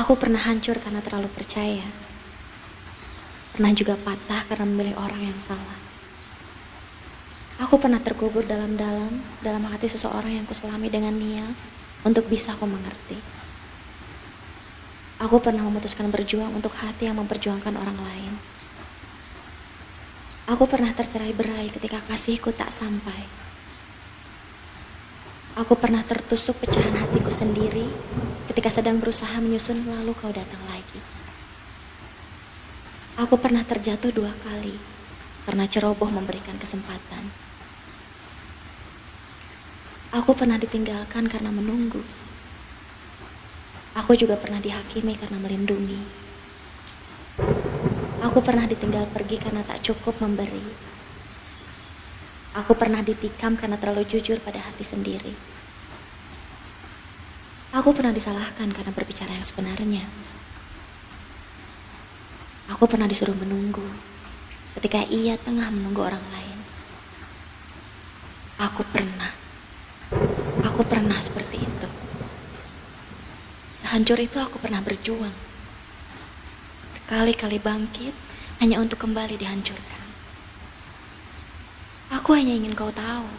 Aku pernah hancur karena terlalu percaya. Pernah juga patah karena memilih orang yang salah. Aku pernah terkubur dalam-dalam dalam hati seseorang yang kuselami dengan Nia untuk bisa aku mengerti. Aku pernah memutuskan berjuang untuk hati yang memperjuangkan orang lain. Aku pernah tercerai berai ketika kasihku tak sampai. Aku pernah tertusuk pecahan hatiku sendiri ketika sedang berusaha menyusun lalu kau datang lagi. Aku pernah terjatuh dua kali karena ceroboh memberikan kesempatan. Aku pernah ditinggalkan karena menunggu. Aku juga pernah dihakimi karena melindungi. Aku pernah ditinggal pergi karena tak cukup memberi. Aku pernah ditikam karena terlalu jujur pada hati sendiri. Aku pernah disalahkan karena berbicara yang sebenarnya. Aku pernah disuruh menunggu ketika ia tengah menunggu orang lain. Aku pernah. Aku pernah seperti itu. Sehancur itu aku pernah berjuang. Berkali-kali bangkit hanya untuk kembali dihancurkan. Aku hanya ingin kau tahu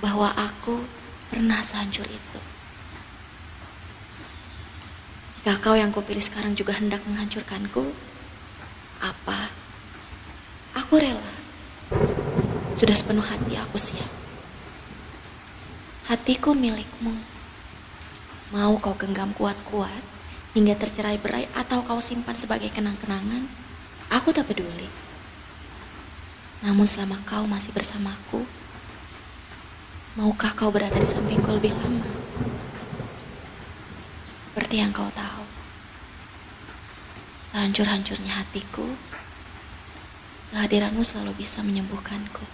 bahwa aku pernah sehancur itu. Jika kau yang kupilih sekarang juga hendak menghancurkanku, apa? Aku rela. Sudah sepenuh hati aku siap. Hatiku milikmu. Mau kau genggam kuat-kuat hingga tercerai berai atau kau simpan sebagai kenang-kenangan, aku tak peduli. Namun selama kau masih bersamaku, maukah kau berada di sampingku lebih lama? Seperti yang kau tahu, sehancur-hancurnya hatiku, kehadiranmu selalu bisa menyembuhkanku.